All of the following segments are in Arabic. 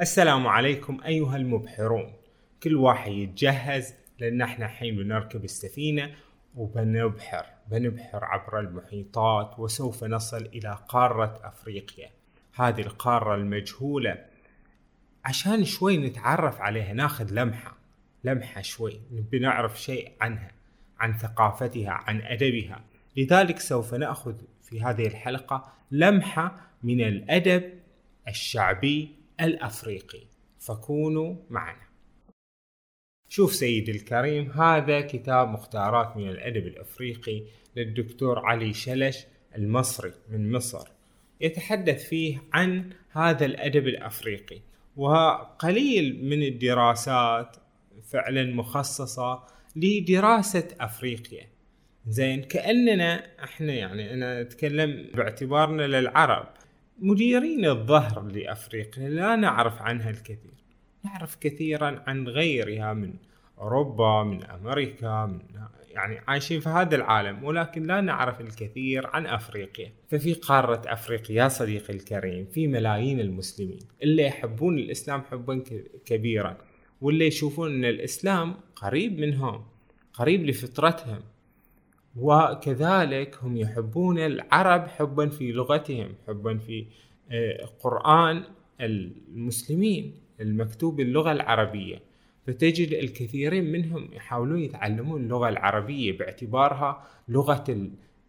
السلام عليكم أيها المبحرون. كل واحد يتجهز لأن إحنا الحين بنركب السفينة وبنبحر بنبحر عبر المحيطات وسوف نصل إلى قارة أفريقيا. هذه القارة المجهولة. عشان شوي نتعرف عليها ناخذ لمحة لمحة شوي نبي نعرف شيء عنها عن ثقافتها عن أدبها. لذلك سوف نأخذ في هذه الحلقة لمحة من الأدب الشعبي الأفريقي. فكونوا معنا. شوف سيدي الكريم هذا كتاب مختارات من الأدب الأفريقي للدكتور علي شلش المصري من مصر. يتحدث فيه عن هذا الأدب الأفريقي وقليل من الدراسات فعلا مخصصة لدراسة أفريقيا. زين كأننا إحنا يعني أنا أتكلم باعتبارنا للعرب. مديرين الظهر لأفريقيا لا نعرف عنها الكثير. نعرف كثيرا عن غيرها من أوروبا من أمريكا من يعني عايشين في هذا العالم ولكن لا نعرف الكثير عن أفريقيا. ففي قارة أفريقيا يا صديقي الكريم في ملايين المسلمين اللي يحبون الإسلام حبا كبيرا واللي يشوفون أن الإسلام قريب منهم قريب لفطرتهم. وكذلك هم يحبون العرب حبا في لغتهم حبا في آه، قرآن المسلمين المكتوب باللغة العربية. فتجد الكثيرين منهم يحاولون يتعلمون اللغة العربية باعتبارها لغة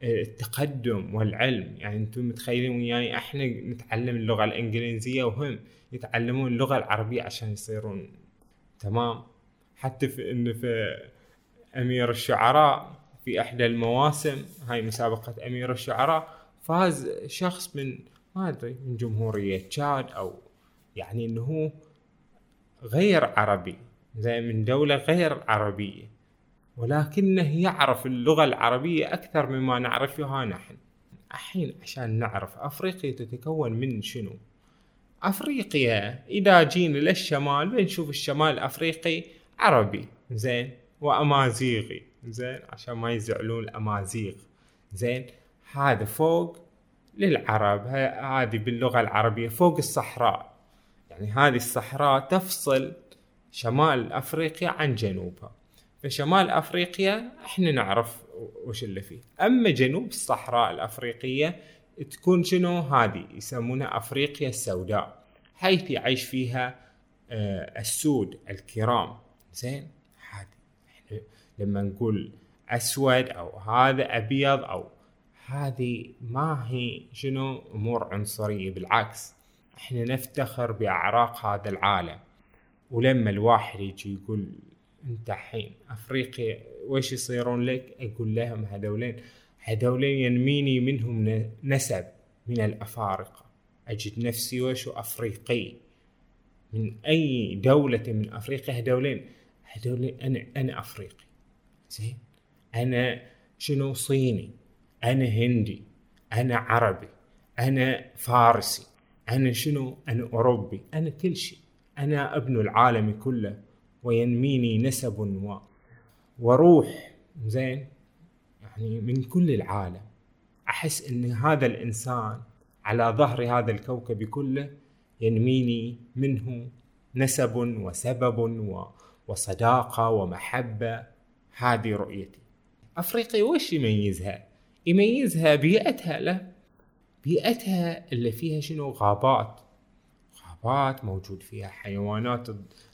آه، التقدم والعلم. يعني أنتم متخيلين وياي إحنا نتعلم اللغة الإنجليزية وهم يتعلمون اللغة العربية عشان يصيرون تمام؟ حتى في في أمير الشعراء في إحدى المواسم هاي مسابقة أمير الشعراء فاز شخص من ما أدري من جمهورية تشاد أو يعني إنه هو غير عربي زي من دولة غير عربية ولكنه يعرف اللغة العربية أكثر مما نعرفها نحن. الحين عشان نعرف أفريقيا تتكون من شنو؟ أفريقيا إذا جينا للشمال بنشوف الشمال الأفريقي عربي زين وأمازيغي. زين؟ عشان ما يزعلون الأمازيغ. زين؟ هذا فوق للعرب. هذه باللغة العربية فوق الصحراء. يعني هذه الصحراء تفصل شمال أفريقيا عن جنوبها. فشمال أفريقيا إحنا نعرف وش اللي فيه. أما جنوب الصحراء الأفريقية تكون شنو؟ هذه يسمونها أفريقيا السوداء. حيث يعيش فيها آه السود الكرام. زين؟ هذه. لما نقول أسود أو هذا أبيض أو هذه ما هي شنو؟ أمور عنصرية. بالعكس إحنا نفتخر بأعراق هذا العالم. ولما الواحد يجي يقول أنت الحين أفريقيا وش يصيرون لك؟ أقول لهم هذولين. هذولين ينميني منهم نسب من الأفارقة. أجد نفسي وش؟ أفريقي. من أي دولة من أفريقيا؟ هذولين. هذولين أنا أنا أفريقي. زين. أنا شنو صيني؟ أنا هندي أنا عربي أنا فارسي أنا شنو؟ أنا أوروبي أنا كل شيء. أنا ابن العالم كله وينميني نسب و... وروح زين؟ يعني من كل العالم. أحس أن هذا الإنسان على ظهر هذا الكوكب كله ينميني منه نسب وسبب و... وصداقة ومحبة. هذه رؤيتي. أفريقيا وش يميزها؟ يميزها بيئتها له. بيئتها اللي فيها شنو؟ غابات. غابات موجود فيها حيوانات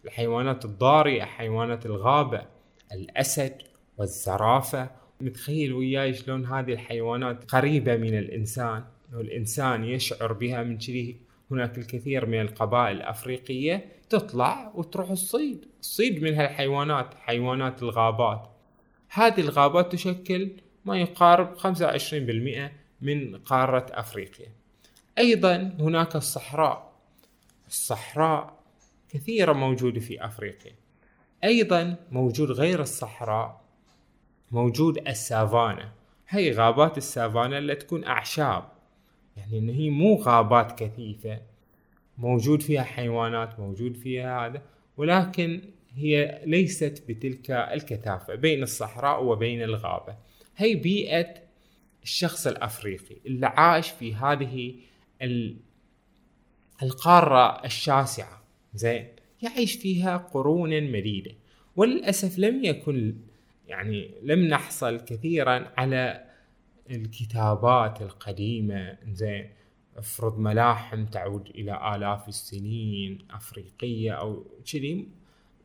الحيوانات الضارية حيوانات الغابة الأسد والزرافة. متخيل وياي شلون هذه الحيوانات قريبة من الإنسان. والإنسان يشعر بها من كذي هناك الكثير من القبائل الأفريقية تطلع وتروح الصيد الصيد من هالحيوانات حيوانات الغابات. هذه الغابات تشكل ما يقارب 25% من قارة أفريقيا. أيضا هناك الصحراء. الصحراء كثيرة موجودة في أفريقيا. أيضا موجود غير الصحراء موجود السافانا. هي غابات السافانا اللي تكون أعشاب. يعني إن هي مو غابات كثيفة. موجود فيها حيوانات موجود فيها هذا. ولكن هي ليست بتلك الكثافة بين الصحراء وبين الغابة. هي بيئة الشخص الأفريقي اللي عاش في هذه القارة الشاسعة. زين؟ يعيش فيها قرونا مديدة. وللأسف لم يكن يعني لم نحصل كثيرا على الكتابات القديمة. زين؟ افرض ملاحم تعود إلى آلاف السنين أفريقية أو كذي.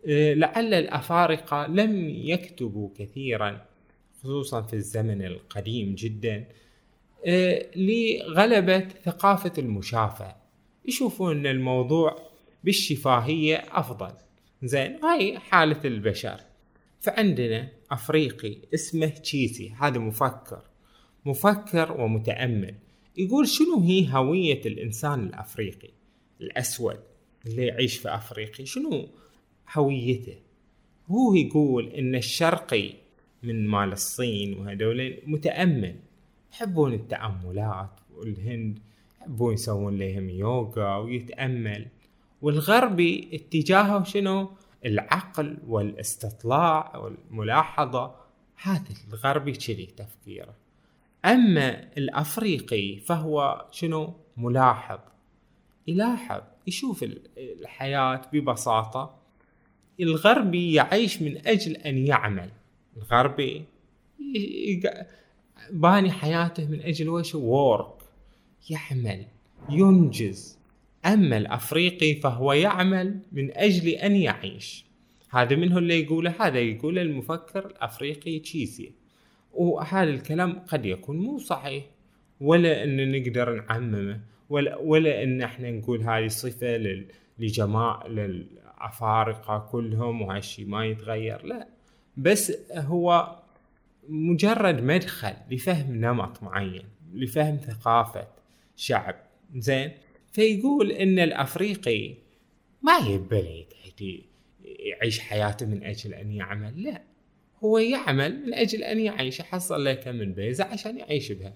لعل الأفارقة لم يكتبوا كثيرا خصوصا في الزمن القديم جدا آه، لغلبة ثقافة المشافة. يشوفون إن الموضوع بالشفاهية أفضل. زين هاي حالة البشر. فعندنا أفريقي اسمه تشيسي هذا مفكر. مفكر ومتأمل. يقول شنو هي هوية الإنسان الأفريقي؟ الأسود اللي يعيش في أفريقيا. شنو هويته. هو يقول إن الشرقي من مال الصين وهذول متأمل يحبون التأملات والهند يحبون يسوون لهم يوغا ويتأمل. والغربي اتجاهه شنو؟ العقل والاستطلاع والملاحظة. هذا الغربي كذي تفكيره. أما الأفريقي فهو شنو؟ ملاحظ. يلاحظ يشوف الحياة ببساطة. الغربي يعيش من أجل أن يعمل. الغربي باني حياته من أجل وش؟ وورك يعمل ينجز. أما الأفريقي فهو يعمل من أجل أن يعيش. هذا منه اللي يقوله هذا يقول المفكر الأفريقي تشيسي. وهذا الكلام قد يكون مو صحيح. ولا أن نقدر نعممه ولا ولا أن إحنا نقول هذه صفة لجماعه للافارقه كلهم وهالشيء ما يتغير. لا بس هو مجرد مدخل لفهم نمط معين لفهم ثقافة شعب. زين؟ فيقول إن الأفريقي ما يبلي يعيش حياته من أجل أن يعمل. لا هو يعمل من أجل أن يعيش. يحصل له كم من بيزة عشان يعيش بها.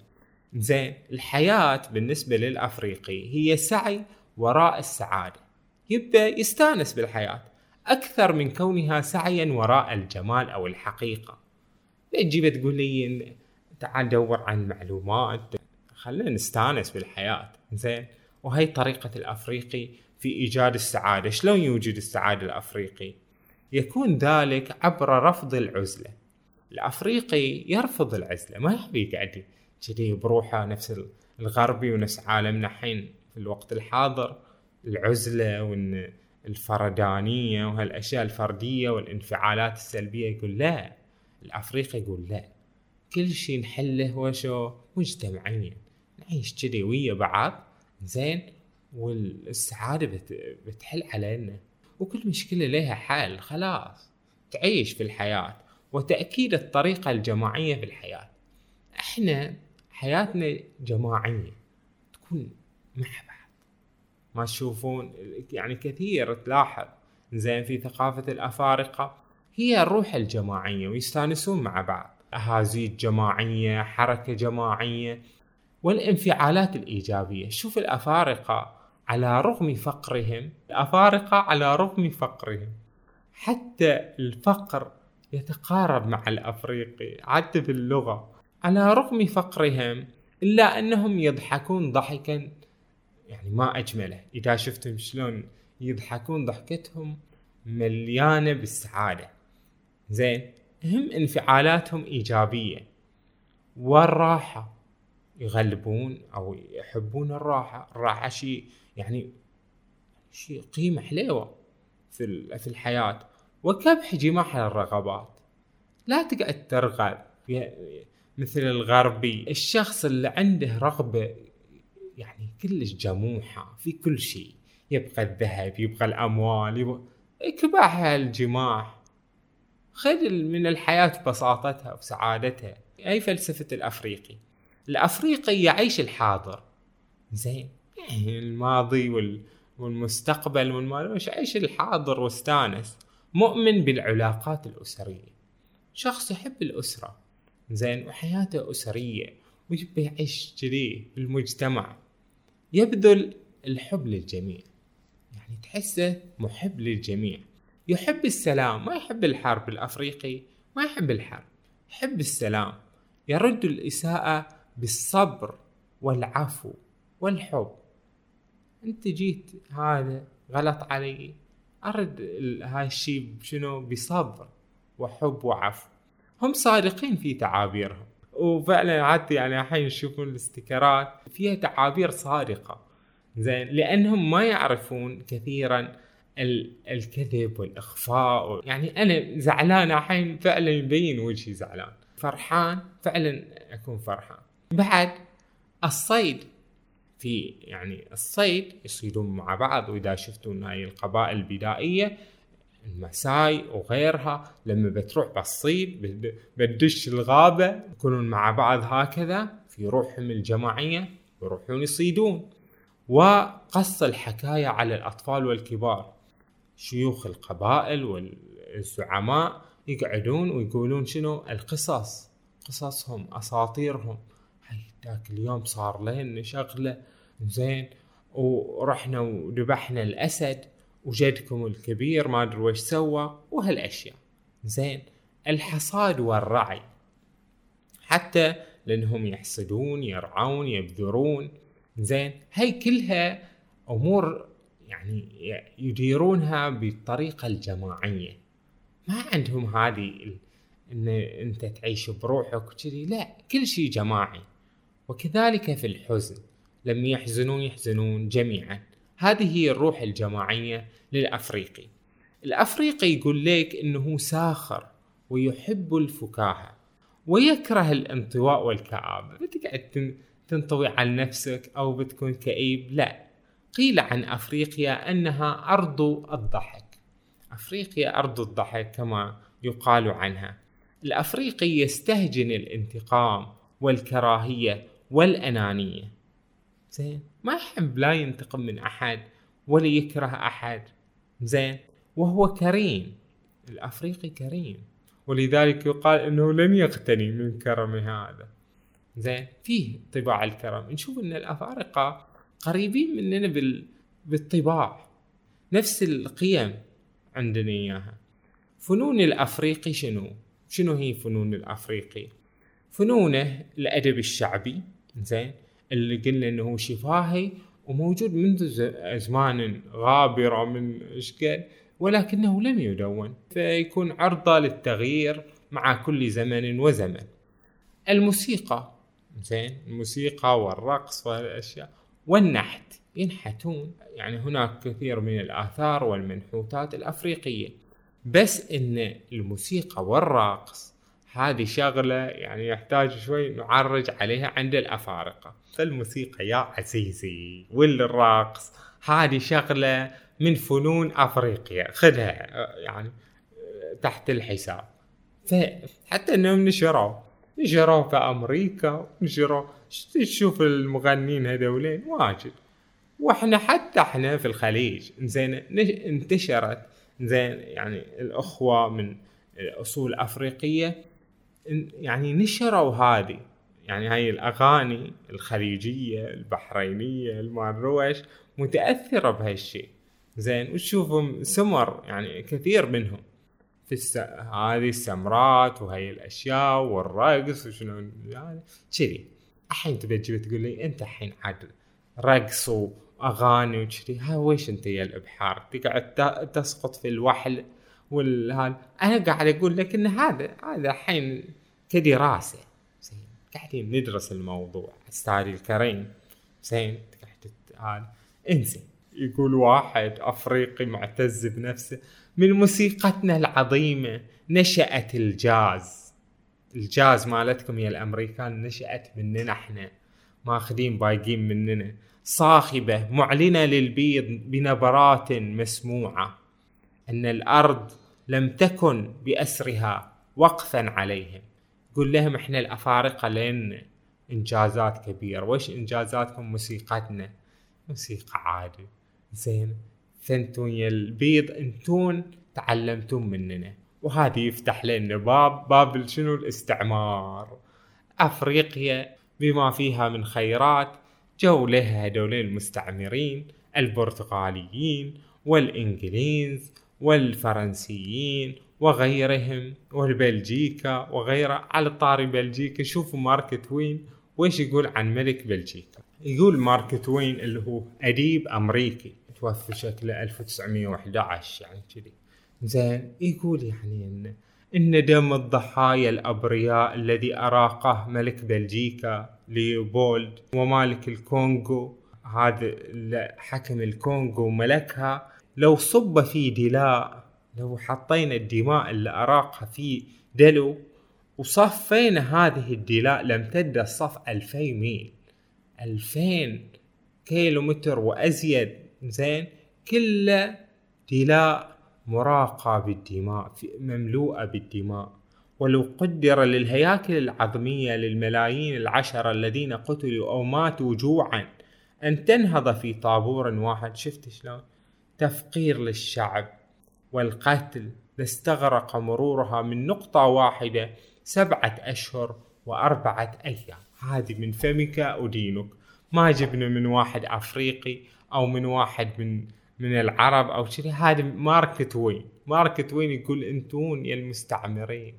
زين؟ الحياة بالنسبة للأفريقي هي سعي وراء السعادة. يبدأ يستانس بالحياة أكثر من كونها سعيا وراء الجمال أو الحقيقة. تجي تقول لي تعال دور عن معلومات؟ خلينا نستانس بالحياة. زين. وهي طريقة الأفريقي في إيجاد السعادة. شلون يوجد السعادة الأفريقي؟ يكون ذلك عبر رفض العزلة. الأفريقي يرفض العزلة. ما يحب يقعد كذي بروحه نفس الغربي ونفس عالمنا حين في الوقت الحاضر. العزلة وإن الفردانية وهالأشياء الفردية والانفعالات السلبية يقول لا الأفريقي يقول لا. كل شيء نحله وشو؟ مجتمعيا. نعيش كذي ويا بعض زين؟ والسعادة بت... بتحل علينا. وكل مشكلة لها حل خلاص. تعيش في الحياة. وتأكيد الطريقة الجماعية في الحياة. إحنا حياتنا جماعية. تكون مع بعض ما تشوفون يعني كثير تلاحظ. زين في ثقافة الأفارقة هي الروح الجماعية ويستانسون مع بعض. أهازيج جماعية حركة جماعية والانفعالات الإيجابية. شوف الأفارقة على رغم فقرهم الأفارقة على رغم فقرهم. حتى الفقر يتقارب مع الأفريقي حتى باللغة على رغم فقرهم إلا أنهم يضحكون ضحكا يعني ما أجمله. إذا شفتم شلون يضحكون ضحكتهم مليانة بالسعادة. زين هم انفعالاتهم إيجابية. والراحة يغلبون أو يحبون الراحة. الراحة شيء يعني شيء قيمة حليوة في في الحياة. وكبح جماح الرغبات. لا تقعد ترغب. مثل الغربي الشخص اللي عنده رغبة يعني كلش جموحة في كل شيء. يبغى الذهب يبغى الأموال يبغى كباح الجماح. خذ من الحياة بساطتها وسعادتها أي فلسفة الأفريقي. الأفريقي يعيش الحاضر. زين. يعني الماضي وال... والمستقبل والمال وش عيش الحاضر واستانس. مؤمن بالعلاقات الأسرية. شخص يحب الأسرة. زين. وحياته أسرية. ويبي يعيش كذي بالمجتمع. يبذل الحب للجميع. يعني تحسه محب للجميع. يحب السلام ما يحب الحرب الأفريقي ما يحب الحرب. يحب السلام. يرد الإساءة بالصبر والعفو والحب. أنت جيت هذا غلط علي. أرد هاي الشيء شنو بصبر وحب وعفو. هم صادقين في تعابيرهم. وفعلا حتى يعني الحين يشوفون الاستيكرات فيها تعابير صادقة زين لأنهم ما يعرفون كثيرا الكذب والإخفاء يعني أنا زعلان الحين فعلا يبين وجهي زعلان. فرحان؟ فعلا أكون فرحان. بعد الصيد. في يعني الصيد يصيدون مع بعض وإذا شفتوا هاي القبائل البدائية المساي وغيرها لما بتروح بالصيد بتدش الغابة يكونون مع بعض هكذا في روحهم الجماعية يروحون يصيدون. وقص الحكاية على الأطفال والكبار. شيوخ القبائل والزعماء يقعدون ويقولون شنو؟ القصص. قصصهم أساطيرهم. ذاك اليوم صار لنا شغلة. زين. ورحنا وذبحنا الأسد. وجدكم الكبير ما أدري وش سوى وهالأشياء. زين الحصاد والرعي. حتى لأنهم يحصدون يرعون يبذرون. زين هاي كلها أمور يعني يديرونها بالطريقة الجماعية؟ ما عندهم هذه إن أنت تعيش بروحك وكذي. لا كل شيء جماعي. وكذلك في الحزن. لما يحزنون يحزنون جميعا. هذه هي الروح الجماعية للأفريقي. الأفريقي يقول لك أنه ساخر ويحب الفكاهة ويكره الانطواء والكآبة. بتقعد تنطوي على نفسك أو بتكون كئيب. لا قيل عن أفريقيا أنها أرض الضحك. أفريقيا أرض الضحك كما يقال عنها. الأفريقي يستهجن الانتقام والكراهية والأنانية. زين؟ ما يحب لا ينتقم من أحد ولا يكره أحد. زين؟ وهو كريم. الأفريقي كريم. ولذلك يقال أنه لن يقتني من كرم هذا. زين؟ فيه طباع الكرم. نشوف أن الأفارقة قريبين مننا بال... بالطباع. نفس القيم عندنا إياها. فنون الأفريقي شنو؟ شنو هي فنون الأفريقي؟ فنونه الأدب الشعبي. زين؟ اللي قلنا إنه شفاهي وموجود منذ ازمان غابرة من إشكال ولكنه لم يدون فيكون عرضة للتغيير مع كل زمن وزمن. الموسيقى زين الموسيقى والرقص والأشياء والنحت ينحتون يعني هناك كثير من الآثار والمنحوتات الأفريقية. بس إن الموسيقى والرقص هذه شغلة يعني يحتاج شوي نعرج عليها عند الأفارقة. فالموسيقى يا عزيزي والرقص هذه شغلة من فنون أفريقيا. خذها يعني تحت الحساب. فحتى إنهم نشروا نشروا في أمريكا نشروا تشوف المغنين هذولين؟ واجد. وإحنا حتى إحنا في الخليج زين انتشرت زين يعني الأخوة من أصول أفريقية يعني نشروا هذه. يعني هاي الأغاني الخليجية البحرينية المروش متأثرة بهالشيء زين وتشوفهم سمر يعني كثير منهم. في الس... هذه السمرات وهي الأشياء والرقص وشنو يعني كذي. الحين تبي تجي تقول لي أنت الحين عاد رقص وأغاني وكذي ها ويش أنت يا الإبحار؟ تقعد تسقط في الوحل والهذا أنا قاعد أقول لك إن هذا هذا الحين كدراسه قاعدين ندرس الموضوع. استاذي الكريم. زين قاعد إنزين يقول واحد أفريقي معتز بنفسه من موسيقتنا العظيمة نشأت الجاز. الجاز مالتكم يا الأمريكان نشأت مننا إحنا. ماخذين بايقين مننا. صاخبة معلنة للبيض بنبرات مسموعة. أن الأرض لم تكن بأسرها وقفا عليهم. قول لهم إحنا الأفارقة لنا إنجازات كبيرة. وش إنجازاتكم؟ موسيقتنا. موسيقى عادي. زين. فانتون يا البيض انتون تعلمتم مننا. وهذه يفتح لنا باب. باب شنو؟ الاستعمار. أفريقيا بما فيها من خيرات جو لها هذول المستعمرين البرتغاليين والإنجليز والفرنسيين وغيرهم والبلجيكا وغيره على طاري بلجيكا. شوفوا مارك توين ويش يقول عن ملك بلجيكا؟ يقول مارك توين اللي هو أديب أمريكي توفى شكله 1911 يعني كذي. زين يقول يعني ان إن دم الضحايا الأبرياء الذي أراقه ملك بلجيكا ليوبولد ومالك الكونغو. هذا حكم الكونغو ملكها لو صب في دلاء لو حطينا الدماء اللي أراقها في دلو وصفينا هذه الدلاء لامتد الصف ألفي ميل. ألفين كيلو متر وأزيد زين؟ كله دلاء مراقة بالدماء مملوءة بالدماء. ولو قدر للهياكل العظمية للملايين العشرة الذين قتلوا أو ماتوا جوعا أن تنهض في طابور واحد. شفت شلون؟ تفقير للشعب والقتل لاستغرق مرورها من نقطة واحدة سبعة أشهر وأربعة أيام. هذه من فمك أدينك ما جبنا من واحد أفريقي أو من واحد من من العرب أو شيء هذه ماركة وين ماركة وين يقول أنتون يا المستعمرين.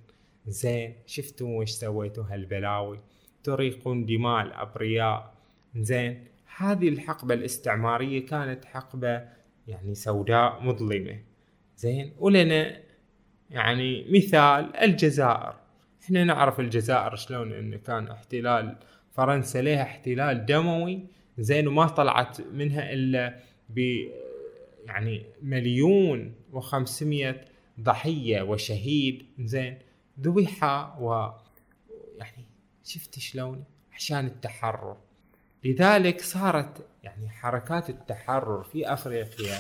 زين شفتوا وش سويتوا هالبلاوي؟ تريقون دماء الأبرياء. زين هذه الحقبة الاستعمارية كانت حقبة يعني سوداء مظلمة. زين؟ ولنا يعني مثال الجزائر. إحنا نعرف الجزائر شلون انه كان احتلال فرنسا لها احتلال دموي زين؟ وما طلعت منها إلا ب يعني مليون وخمسمية ضحية وشهيد. زين؟ ذبح و يعني شفت شلون؟ عشان التحرر. لذلك صارت يعني حركات التحرر في أفريقيا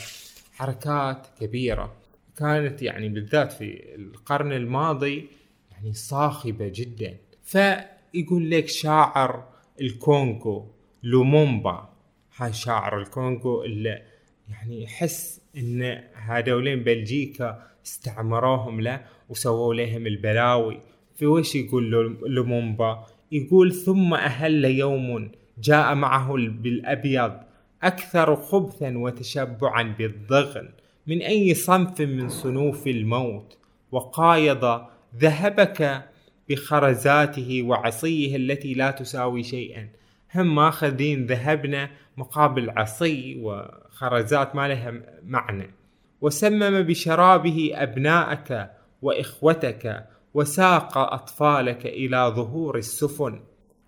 حركات كبيرة. كانت يعني بالذات في القرن الماضي يعني صاخبة جدا. فيقول لك شاعر الكونغو لومومبا. هاي شاعر الكونغو اللي يعني يحس إن هذولين بلجيكا استعمروهم له وسووا لهم البلاوي. في وش يقول لومومبا؟ يقول ثم أهل يوم جاء معه بالأبيض أكثر خبثا وتشبعا بالضغن من أي صنف من صنوف الموت وقايض ذهبك بخرزاته وعصيه التي لا تساوي شيئا. هم ماخذين ذهبنا مقابل عصي وخرزات ما لها معنى. وسمم بشرابه أبناءك وإخوتك وساق أطفالك إلى ظهور السفن.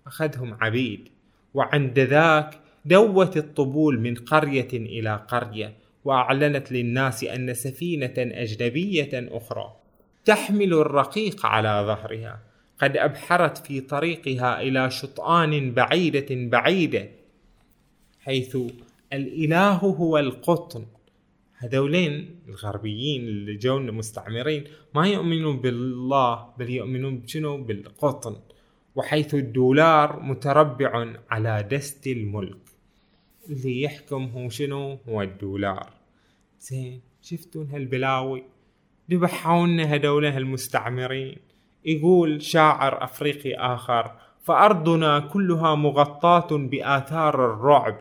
أخذهم عبيد. وعند ذاك دوت الطبول من قرية إلى قرية وأعلنت للناس أن سفينة أجنبية أخرى تحمل الرقيق على ظهرها. قد أبحرت في طريقها إلى شطآن بعيدة بعيدة حيث الإله هو القطن. هذولين الغربيين اللي جونا مستعمرين ما يؤمنون بالله بل يؤمنون بشنو؟ بالقطن. وحيث الدولار متربع على دست الملك. اللي يحكم هو شنو؟ هو الدولار. زين شفتون هالبلاوي؟ ذبحونا هدول المستعمرين. يقول شاعر أفريقي آخر فأرضنا كلها مغطاة بآثار الرعب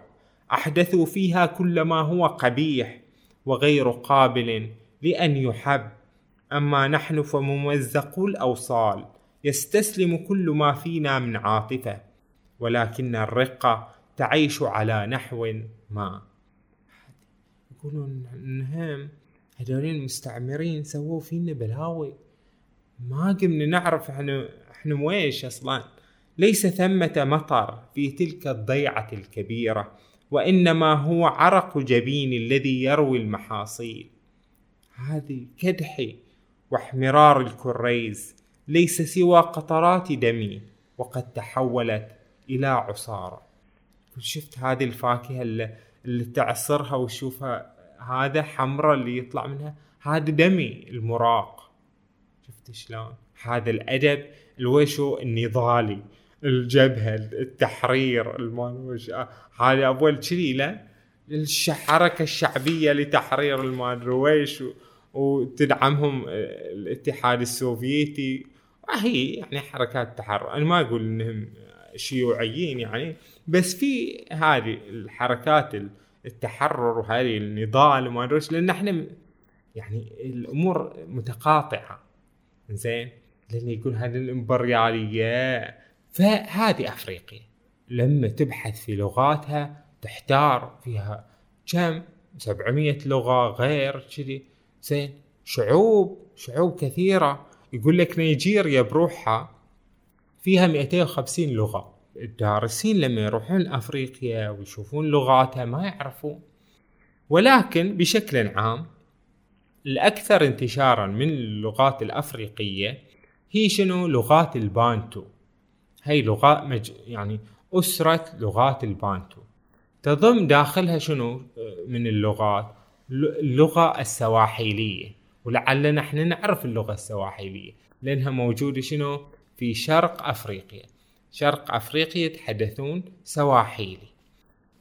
أحدثوا فيها كل ما هو قبيح وغير قابل لأن يحب. أما نحن فممزقو الأوصال يستسلم كل ما فينا من عاطفة ولكن الرقة تعيش على نحو ما. يقولون إنهم هذولين المستعمرين سووا فينا بلاوي ما قمنا نعرف إحنا إحنا ويش أصلا. ليس ثمة مطر في تلك الضيعة الكبيرة وإنما هو عرق جبين الذي يروي المحاصيل. هذه كدحي واحمرار الكريز ليس سوى قطرات دمي وقد تحولت إلى عصارة. شفت هذه الفاكهة اللي, تعصرها وتشوفها هذا حمرة اللي يطلع منها هذا دمي المراق. شفت شلون؟ هذا الأدب الوشو النضالي الجبهة التحرير المانوش هذا أول كذي لا الحركة الشعبية لتحرير المانوش وتدعمهم الاتحاد السوفيتي. هي يعني حركات تحرر. أنا ما أقول إنهم شيوعيين يعني بس في هذه الحركات التحرر وهذه النضال وما أدري لأن إحنا يعني الأمور متقاطعة. زين لأن يقول هذه الإمبريالية. فهذه أفريقيا لما تبحث في لغاتها تحتار فيها كم؟ 700 لغة غير كذي. زين شعوب شعوب كثيرة. يقول لك نيجيريا بروحها فيها 250 لغة. الدارسين لما يروحون أفريقيا ويشوفون لغاتها ما يعرفون. ولكن بشكل عام الأكثر انتشارا من اللغات الأفريقية هي شنو؟ لغات البانتو. هي لغات مج... يعني أسرة لغات البانتو. تضم داخلها شنو؟ من اللغات اللغة السواحيلية. ولعلنا إحنا نعرف اللغة السواحيلية لأنها موجودة شنو؟ في شرق أفريقيا. شرق أفريقيا يتحدثون سواحيلي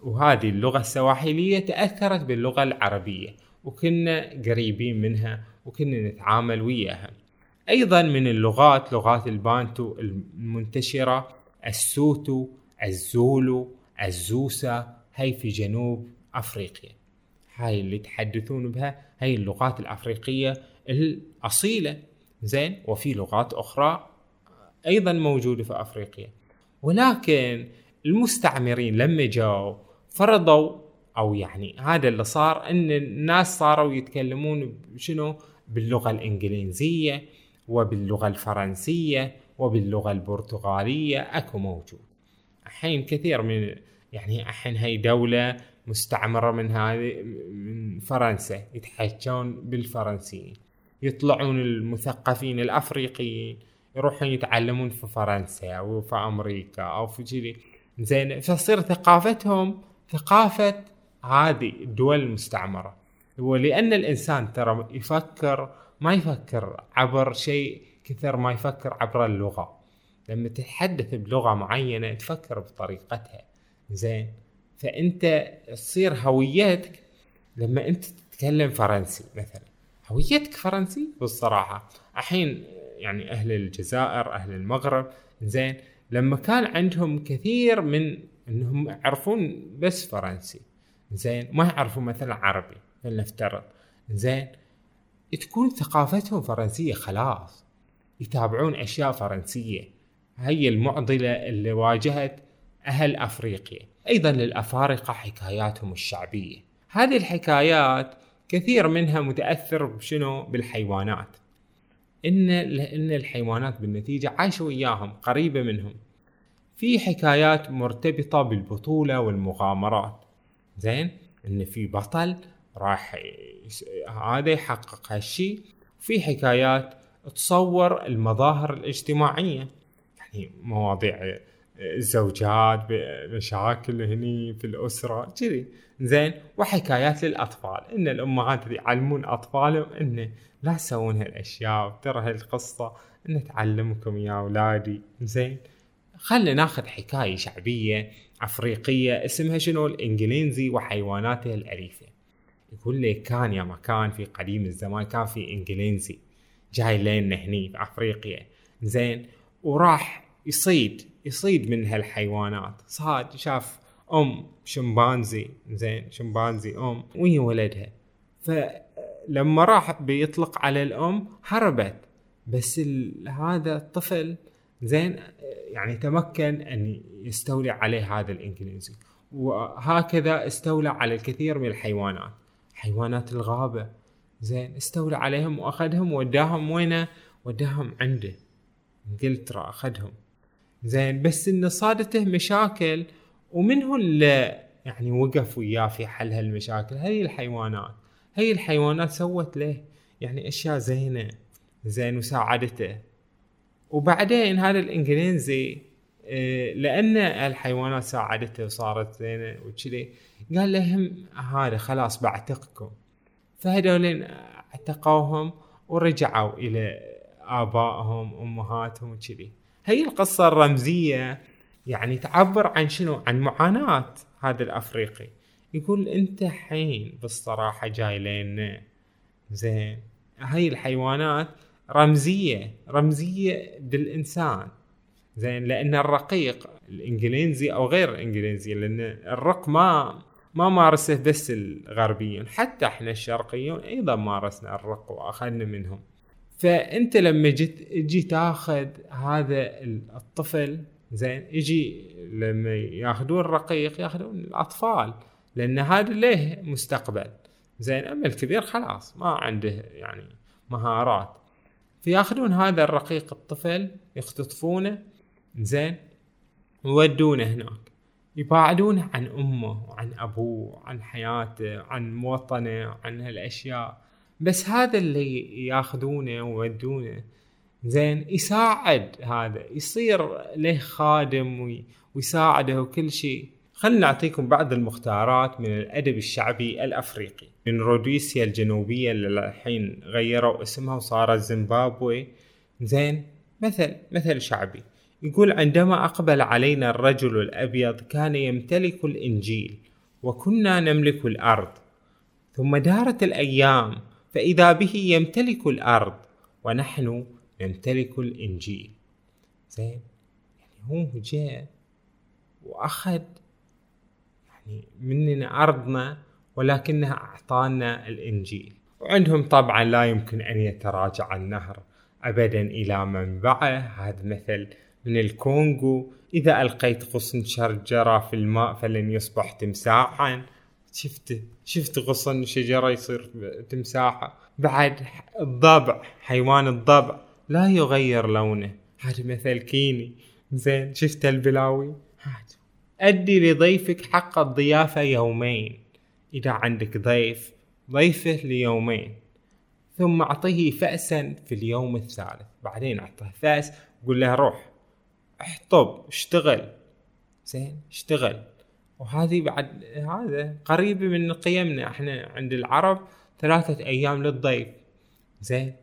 وهذه اللغة السواحلية تأثرت باللغة العربية وكنا قريبين منها وكنا نتعامل وياها. أيضا من اللغات لغات البانتو المنتشرة السوتو الزولو الزوسا هي في جنوب أفريقيا. هاي اللي يتحدثون بها هي اللغات الأفريقية الأصيلة. زين؟ وفي لغات أخرى أيضا موجودة في أفريقيا. ولكن المستعمرين لما جاوا فرضوا أو يعني هذا اللي صار إن الناس صاروا يتكلمون شنو؟ باللغة الإنجليزية وباللغة الفرنسية وباللغة البرتغالية أكو موجود. الحين كثير من يعني الحين هي دولة مستعمرة من هذه من فرنسا يتحكون بالفرنسيين. يطلعون المثقفين الأفريقيين يروحون يتعلمون في فرنسا أو في أمريكا أو في كذي. زين فتصير ثقافتهم ثقافة هذه الدول المستعمرة. ولأن الإنسان ترى يفكر ما يفكر عبر شيء كثر ما يفكر عبر اللغة. لما تتحدث بلغة معينة تفكر بطريقتها. زين. فأنت تصير هويتك لما أنت تتكلم فرنسي مثلا. هويتك فرنسي بالصراحة. الحين يعني أهل الجزائر أهل المغرب زين لما كان عندهم كثير من إنهم يعرفون بس فرنسي. زين ما يعرفون مثلا عربي فلنفترض. زين تكون ثقافتهم فرنسية خلاص. يتابعون أشياء فرنسية. هي المعضلة اللي واجهت أهل أفريقيا. أيضا للأفارقة حكاياتهم الشعبية. هذه الحكايات كثير منها متأثر بشنو؟ بالحيوانات. إن لأن الحيوانات بالنتيجة عايشوا وياهم قريبة منهم. في حكايات مرتبطة بالبطولة والمغامرات. زين؟ إن في بطل راح هذا يحقق هالشي. في حكايات تصور المظاهر الاجتماعية. يعني مواضيع الزوجات مشاكل هني في الأسرة كذي. زين وحكايات للأطفال. إن الأمهات يعلمون أطفالهم إن لا تسوون هالأشياء ترى هالقصة إن تعلمكم يا أولادي. زين خلنا ناخذ حكاية شعبية أفريقية اسمها شنو؟ الإنجليزي وحيواناته الأليفة. يقول لك كان يا مكان في قديم الزمان كان في إنجليزي جاي لنا هني في أفريقيا. زين وراح يصيد يصيد من هالحيوانات. صاد شاف أم شمبانزي زين شمبانزي أم وهي ولدها. فلما راح بيطلق على الأم هربت. بس هذا الطفل زين يعني تمكن أن يستولي عليه هذا الإنجليزي. وهكذا استولى على الكثير من الحيوانات. حيوانات الغابة زين استولى عليهم وأخذهم وداهم وينه؟ وداهم عنده. انجلترا أخذهم. زين بس إنه صادته مشاكل ومن هو اللي يعني وقف وياه في حل هالمشاكل؟ هي الحيوانات. هي الحيوانات سوت له يعني أشياء زينة زين وساعدته. وبعدين هذا الإنجليزي آه، لأن الحيوانات ساعدته وصارت زينة وكذي قال لهم هذا خلاص بعتقكم. فهذولين اعتقوهم ورجعوا إلى آبائهم أمهاتهم وكذي. هي القصة الرمزية. يعني تعبر عن شنو؟ عن معاناة هذا الأفريقي. يقول أنت حين بالصراحة جاي لنا زين. هاي الحيوانات رمزية رمزية بالإنسان. زين. لأن الرقيق الإنجليزي أو غير الإنجليزي لأن الرق ما ما مارسه بس الغربيون. حتى إحنا الشرقيون أيضا مارسنا الرق وأخذنا منهم. فأنت لما جيت تجي تاخذ هذا الطفل زين يجي لما ياخذون الرقيق ياخذون الأطفال لأن هذا له مستقبل. زين أما الكبير خلاص ما عنده يعني مهارات. فياخذون هذا الرقيق الطفل يختطفونه زين ويودونه هناك. يبعدونه عن أمه وعن أبوه عن حياته عن وطنه عن هالأشياء. بس هذا اللي ياخذونه ويودونه. زين يساعد هذا يصير له خادم ويساعده وكل شيء. خلنا نعطيكم بعض المختارات من الأدب الشعبي الأفريقي. من روديسيا الجنوبية اللي الحين غيروا اسمها وصارت زيمبابوي. زين مثل مثل شعبي. يقول عندما أقبل علينا الرجل الأبيض كان يمتلك الإنجيل وكنا نملك الأرض ثم دارت الأيام فإذا به يمتلك الأرض ونحن نمتلك الإنجيل. زين؟ يعني هو جاء وأخذ يعني مننا أرضنا ولكنها أعطانا الإنجيل. وعندهم طبعا لا يمكن أن يتراجع النهر أبدا إلى منبعه هذا مثل من الكونغو. إذا ألقيت غصن شجرة في الماء فلن يصبح تمساحا. شفت شفت غصن شجرة يصير تمساحة. بعد الضبع حيوان الضبع لا يغير لونه. هذا مثل كيني. زين شفت البلاوي؟ هذا. أدي لضيفك حق الضيافة يومين. إذا عندك ضيف ضيفه ليومين. ثم أعطيه فأسا في اليوم الثالث. بعدين أعطيه فأس قول له روح احطب اشتغل. زين اشتغل. وهذه بعد هذا قريبة من قيمنا إحنا عند العرب ثلاثة أيام للضيف. زين؟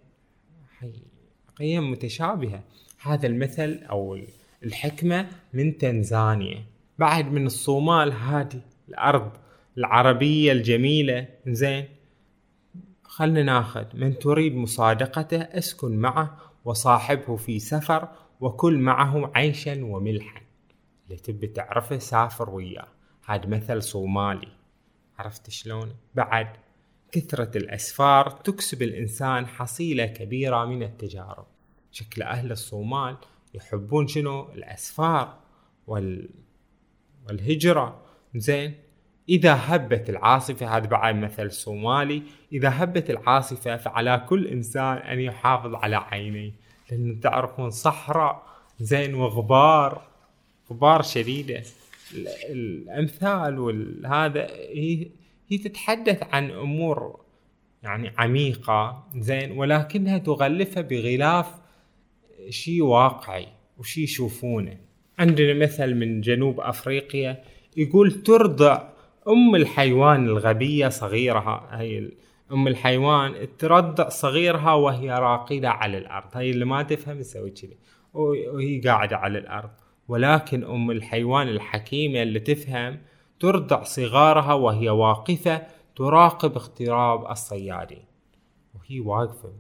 قيم متشابهة. هذا المثل أو الحكمة من تنزانيا. بعد من الصومال هذه الأرض العربية الجميلة. زين؟ خلنا ناخذ. من تريد مصادقته اسكن معه وصاحبه في سفر وكل معه عيشا وملحا. اللي تبي تعرفه سافر وياه. هذا مثل صومالي. عرفت شلون؟ بعد كثرة الأسفار تكسب الإنسان حصيلة كبيرة من التجارب. شكل أهل الصومال يحبون شنو؟ الأسفار وال... والهجرة. زين إذا هبت العاصفة هذا بعد مثل صومالي إذا هبت العاصفة فعلى كل إنسان أن يحافظ على عينيه. لأن تعرفون صحراء زين وغبار غبار شديدة. الأمثال وهذا هي هي تتحدث عن أمور يعني عميقة زين ولكنها تغلفها بغلاف شيء واقعي وشي يشوفونه. عندنا مثل من جنوب أفريقيا يقول ترضع أم الحيوان الغبية صغيرها. هي أم الحيوان ترضع صغيرها وهي راقدة على الأرض. هي اللي ما تفهم تسوي كذي. وهي قاعدة على الأرض. ولكن أم الحيوان الحكيمة اللي تفهم ترضع صغارها وهي واقفة تراقب اقتراب الصيادين. وهي واقفة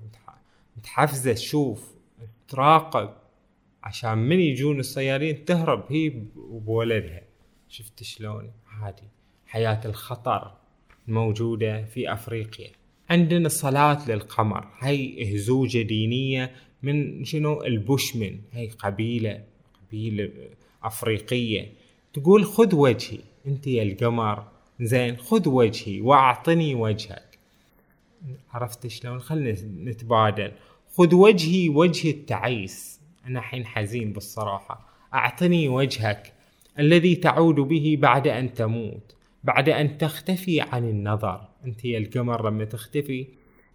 متحفزة تشوف تراقب عشان من يجون الصيادين تهرب هي وبولدها شفت شلون؟ هذه حياة الخطر موجودة في أفريقيا. عندنا صلاة للقمر. هي هزوجة دينية من شنو؟ البوشمن. هي قبيلة قبيلة أفريقية. تقول خذ وجهي. أنت يا القمر. زين خذ وجهي وأعطني وجهك. عرفت شلون؟ خلنا نتبادل. خذ وجهي وجه التعيس. أنا حين حزين بالصراحة. أعطني وجهك الذي تعود به بعد أن تموت. بعد أن تختفي عن النظر. أنت يا القمر لما تختفي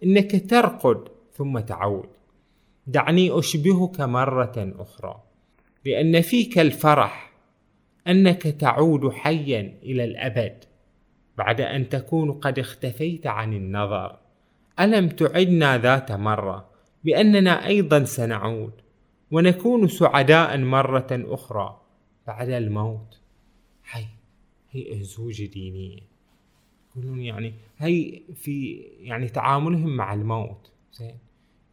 إنك ترقد ثم تعود. دعني أشبهك مرة أخرى. لأن فيك الفرح أنك تعود حيا إلى الأبد بعد أن تكون قد اختفيت عن النظر. ألم تعدنا ذات مرة بأننا أيضا سنعود ونكون سعداء مرة أخرى بعد الموت؟ هي هي اهزوجه دينيه يقولون يعني هي في يعني تعاملهم مع الموت زين؟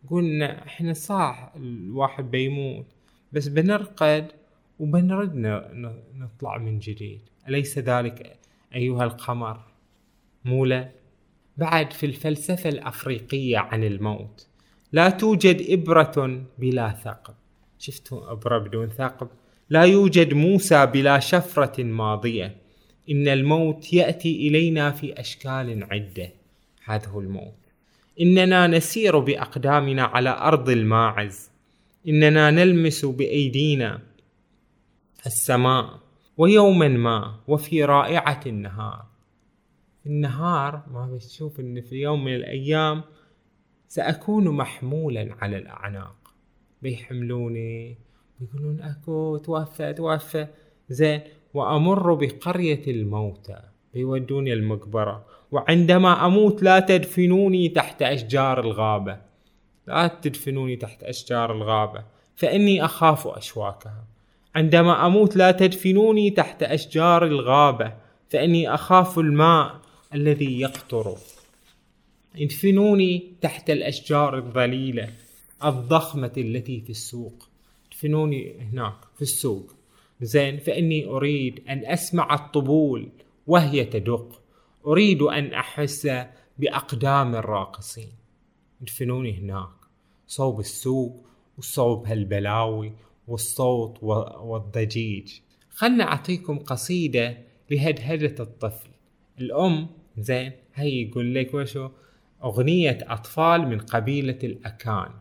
يقول إحنا صح الواحد بيموت. بس بنرقد وبنرد نطلع من جديد. أليس ذلك أيها القمر؟ مولى بعد في الفلسفة الأفريقية عن الموت لا توجد إبرة بلا ثقب. شفتوا إبرة بدون ثقب؟ لا يوجد موسى بلا شفرة ماضية. إن الموت يأتي إلينا في أشكال عدة. هذا هو الموت. إننا نسير بأقدامنا على أرض الماعز. إننا نلمس بأيدينا السماء ويوما ما وفي رائعة النهار. النهار ما بتشوف إن في يوم من الأيام سأكون محمولا على الأعناق. بيحملوني بيقولون أكو توفى توفى زين. وأمر بقرية الموتى بيودوني المقبرة. وعندما أموت لا تدفنوني تحت أشجار الغابة. لا تدفنوني تحت أشجار الغابة فإني أخاف أشواكها. عندما أموت لا تدفنوني تحت أشجار الغابة فإني أخاف الماء الذي يقطر. ادفنوني تحت الأشجار الظليلة الضخمة التي في السوق. ادفنوني هناك في السوق. زين فإني أريد أن أسمع الطبول وهي تدق. أريد أن أحس بأقدام الراقصين. ادفنوني هناك. صوب السوق وصوب هالبلاوي والصوت والضجيج. خلنا أعطيكم قصيدة لهدهدة الطفل. الأم زين هي يقول لك وشو؟ أغنية أطفال من قبيلة الأكان.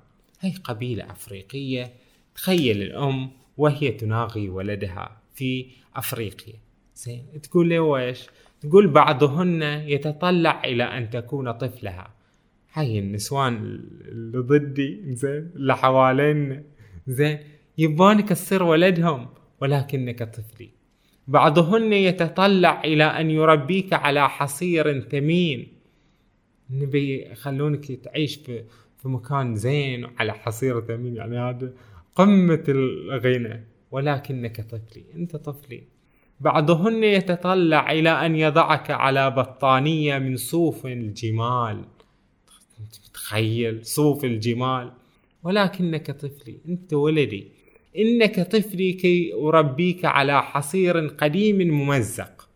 هي قبيلة أفريقية. تخيل الأم وهي تناغي ولدها في أفريقيا. زين تقول له ويش تقول بعضهن يتطلع إلى أن تكون طفلها. هاي النسوان اللي ضدي زين اللي حوالينا زين يبانك تصير ولدهم ولكنك طفلي. بعضهن يتطلع إلى أن يربيك على حصير ثمين. نبي يخلونك تعيش في في مكان زين على حصير ثمين يعني هذا قمة الغنى. ولكنك طفلي أنت طفلي. بعضهن يتطلع إلى أن يضعك على بطانية من صوف الجمال. تخيل صوف الجمال. ولكنك طفلي أنت ولدي. إنك طفلي كي أربيك على حصير قديم ممزق.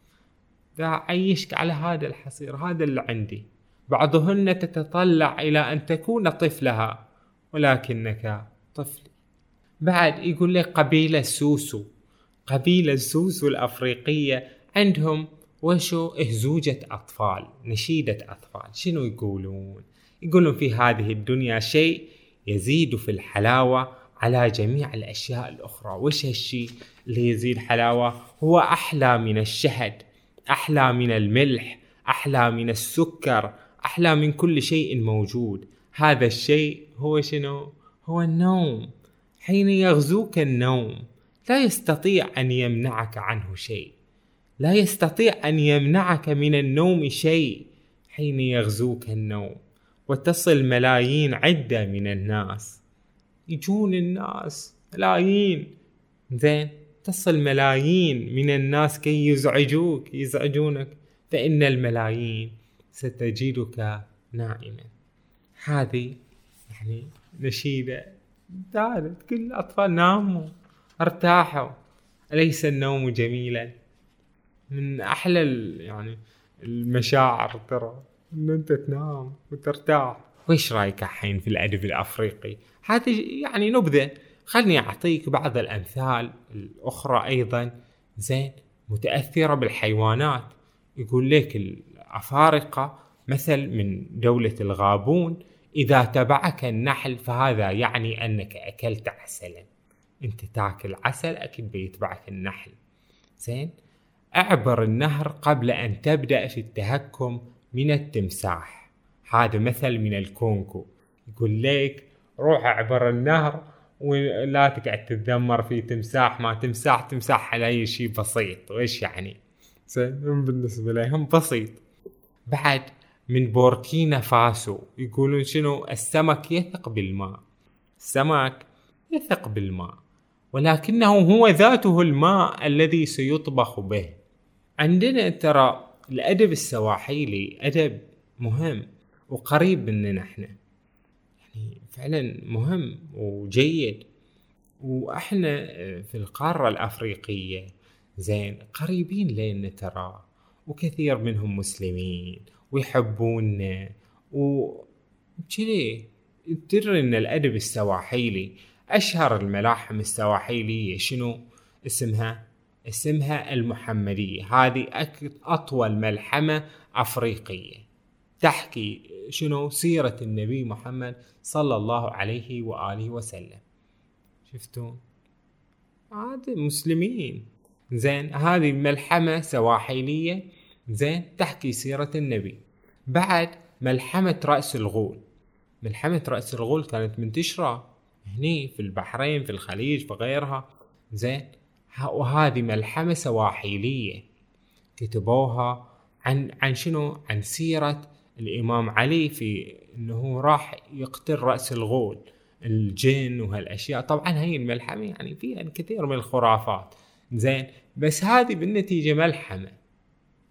أعيشك على هذا الحصير هذا اللي عندي. بعضهن تتطلع إلى أن تكون طفلها ولكنك طفلي. بعد يقول لك قبيلة سوسو. قبيلة سوسو الأفريقية. عندهم وشو؟ إهزوجة أطفال نشيدة أطفال. شنو يقولون؟ يقولون في هذه الدنيا شيء يزيد في الحلاوة على جميع الأشياء الأخرى. وش هالشيء اللي يزيد حلاوة؟ هو أحلى من الشهد أحلى من الملح أحلى من السكر أحلى من كل شيء موجود. هذا الشيء هو شنو؟ هو النوم. حين يغزوك النوم لا يستطيع أن يمنعك عنه شيء. لا يستطيع أن يمنعك من النوم شيء حين يغزوك النوم. وتصل ملايين عدة من الناس. يجون الناس ملايين. زين تصل ملايين من الناس كي يزعجوك يزعجونك. فإن الملايين ستجدك نائما. هذه يعني نشيدة دارت. كل الأطفال ناموا ارتاحوا. أليس النوم جميلا؟ من أحلى يعني المشاعر ترى. إن أنت تنام وترتاح. وش رأيك الحين في الأدب الأفريقي؟ هذه يعني نبذة. خلني أعطيك بعض الأمثال الأخرى أيضا. زين متأثرة بالحيوانات. يقول لك الأفارقة مثل من دولة الغابون إذا تبعك النحل فهذا يعني أنك أكلت عسلا. أنت تاكل عسل أكيد بيتبعك النحل. زين أعبر النهر قبل أن تبدأ في التهكم من التمساح. هذا مثل من الكونكو. يقول لك روح اعبر النهر ولا تقعد تتذمر في تمساح ما تمساح تمساح على أي شيء بسيط. وإيش يعني؟ زين بالنسبة لهم بسيط. بعد من بوركينا فاسو يقولون شنو؟ السمك يثق بالماء. السمك يثق بالماء ولكنه هو ذاته الماء الذي سيطبخ به. عندنا ترى الأدب السواحيلي أدب مهم وقريب مننا إحنا يعني فعلا مهم وجيد. وإحنا في القارة الأفريقية زين قريبين لنا ترى وكثير منهم مسلمين ويحبوننا. و تدري إن الأدب السواحيلي أشهر الملاحم السواحيلية شنو؟ اسمها اسمها المحمدية. هذه أطول ملحمة أفريقية. تحكي شنو؟ سيرة النبي محمد صلى الله عليه وآله وسلم. شفتوا هذا مسلمين. زين هذه ملحمة سواحلية زين تحكي سيرة النبي. بعد ملحمة رأس الغول. ملحمة رأس الغول كانت منتشرة هني في البحرين في الخليج في غيرها. زين وهذه ملحمة سواحلية كتبوها عن عن شنو؟ عن سيرة الإمام علي في أنه راح يقتل رأس الغول الجن وهالأشياء. طبعا هي الملحمة يعني فيها الكثير من الخرافات. زين بس هذه بالنتيجة ملحمة.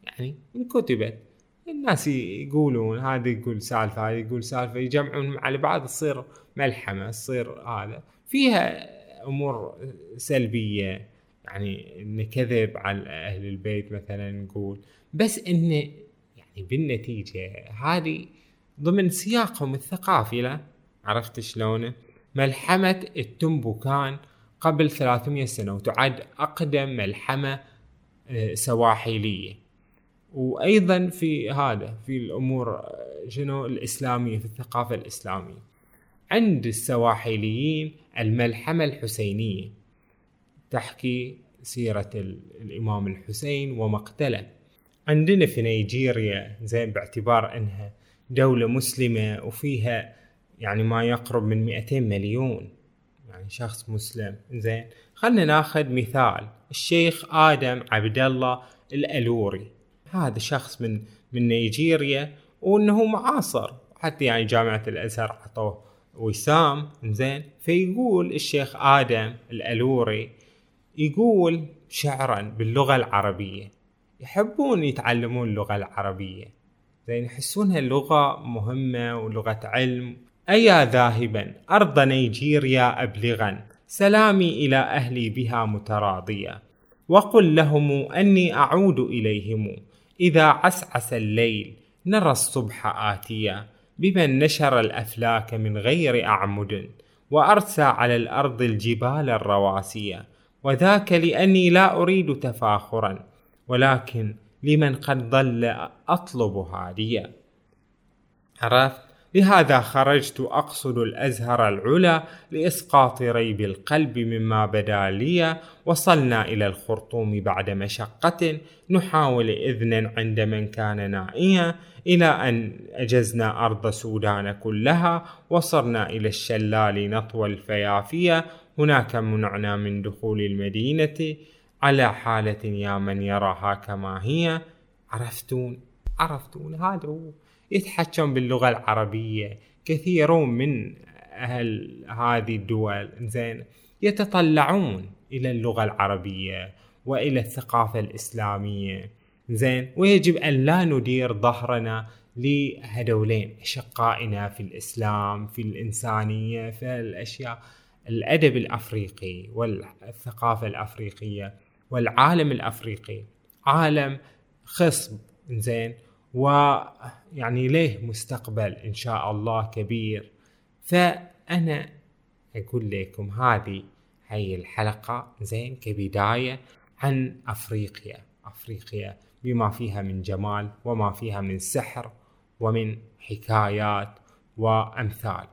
يعني انكتبت. الناس يقولون هذا يقول سالفة هذا يقول سالفة يجمعون على بعض تصير ملحمة تصير هذا. فيها أمور سلبية. يعني إن كذب على أهل البيت مثلا نقول بس إنه يعني بالنتيجة هذه ضمن سياقهم الثقافي لا؟ عرفت شلونه؟ ملحمة التنبوكان قبل 300 سنة وتعد أقدم ملحمة آه، سواحلية وأيضا في هذا في الأمور آه، شنو؟ الإسلامية في الثقافة الإسلامية. عند السواحليين الملحمة الحسينية. تحكي سيرة الإمام الحسين ومقتله عندنا في نيجيريا زين باعتبار أنها دولة مسلمة وفيها يعني ما يقرب من 200 مليون يعني شخص مسلم. زين خلنا ناخذ مثال. الشيخ آدم عبد الله الألوري. هذا شخص من من نيجيريا وإنه معاصر. حتى يعني جامعة الأزهر عطوه وسام. زين فيقول الشيخ آدم الألوري يقول شعرا باللغة العربية. يحبون يتعلمون اللغة العربية. زين يحسونها لغة مهمة ولغة علم. أيا ذاهبا أرض نيجيريا أبلغا. سلامي إلى أهلي بها متراضيا وقل لهم أني أعود إليهم. إذا عسعس الليل نرى الصبح آتيا بمن نشر الأفلاك من غير أعمد. وأرسى على الأرض الجبال الرواسية. وذاك لأني لا أريد تفاخرا ولكن لمن قد ضل أطلب هاديا عرفت؟ لهذا خرجت أقصد الأزهر العلا لإسقاط ريب القلب مما بدا لي وصلنا إلى الخرطوم بعد مشقة نحاول إذنا عند من كان نائيا إلى أن أجزنا أرض سودان كلها وصرنا إلى الشلال نطوى الفيافية هناك منعنا من دخول المدينة على حالة يا من يراها كما هي. عرفتون؟ عرفتون؟ هذا هو يتحكم باللغة العربية. كثيرون من أهل هذه الدول زين يتطلعون إلى اللغة العربية وإلى الثقافة الإسلامية زين ويجب أن لا ندير ظهرنا لهدولين أشقائنا في الإسلام في الإنسانية في الأشياء. الأدب الأفريقي والثقافة الأفريقية والعالم الأفريقي. عالم خصب زين ويعني له مستقبل إن شاء الله كبير. فأنا أقول لكم هذه هي الحلقة زين كبداية عن أفريقيا. أفريقيا بما فيها من جمال وما فيها من سحر ومن حكايات وأمثال.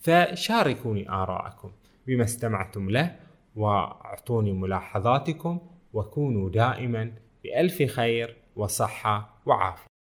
فشاركوني آراءكم. بما استمعتم له واعطوني ملاحظاتكم وكونوا دائما بألف خير وصحة وعافية.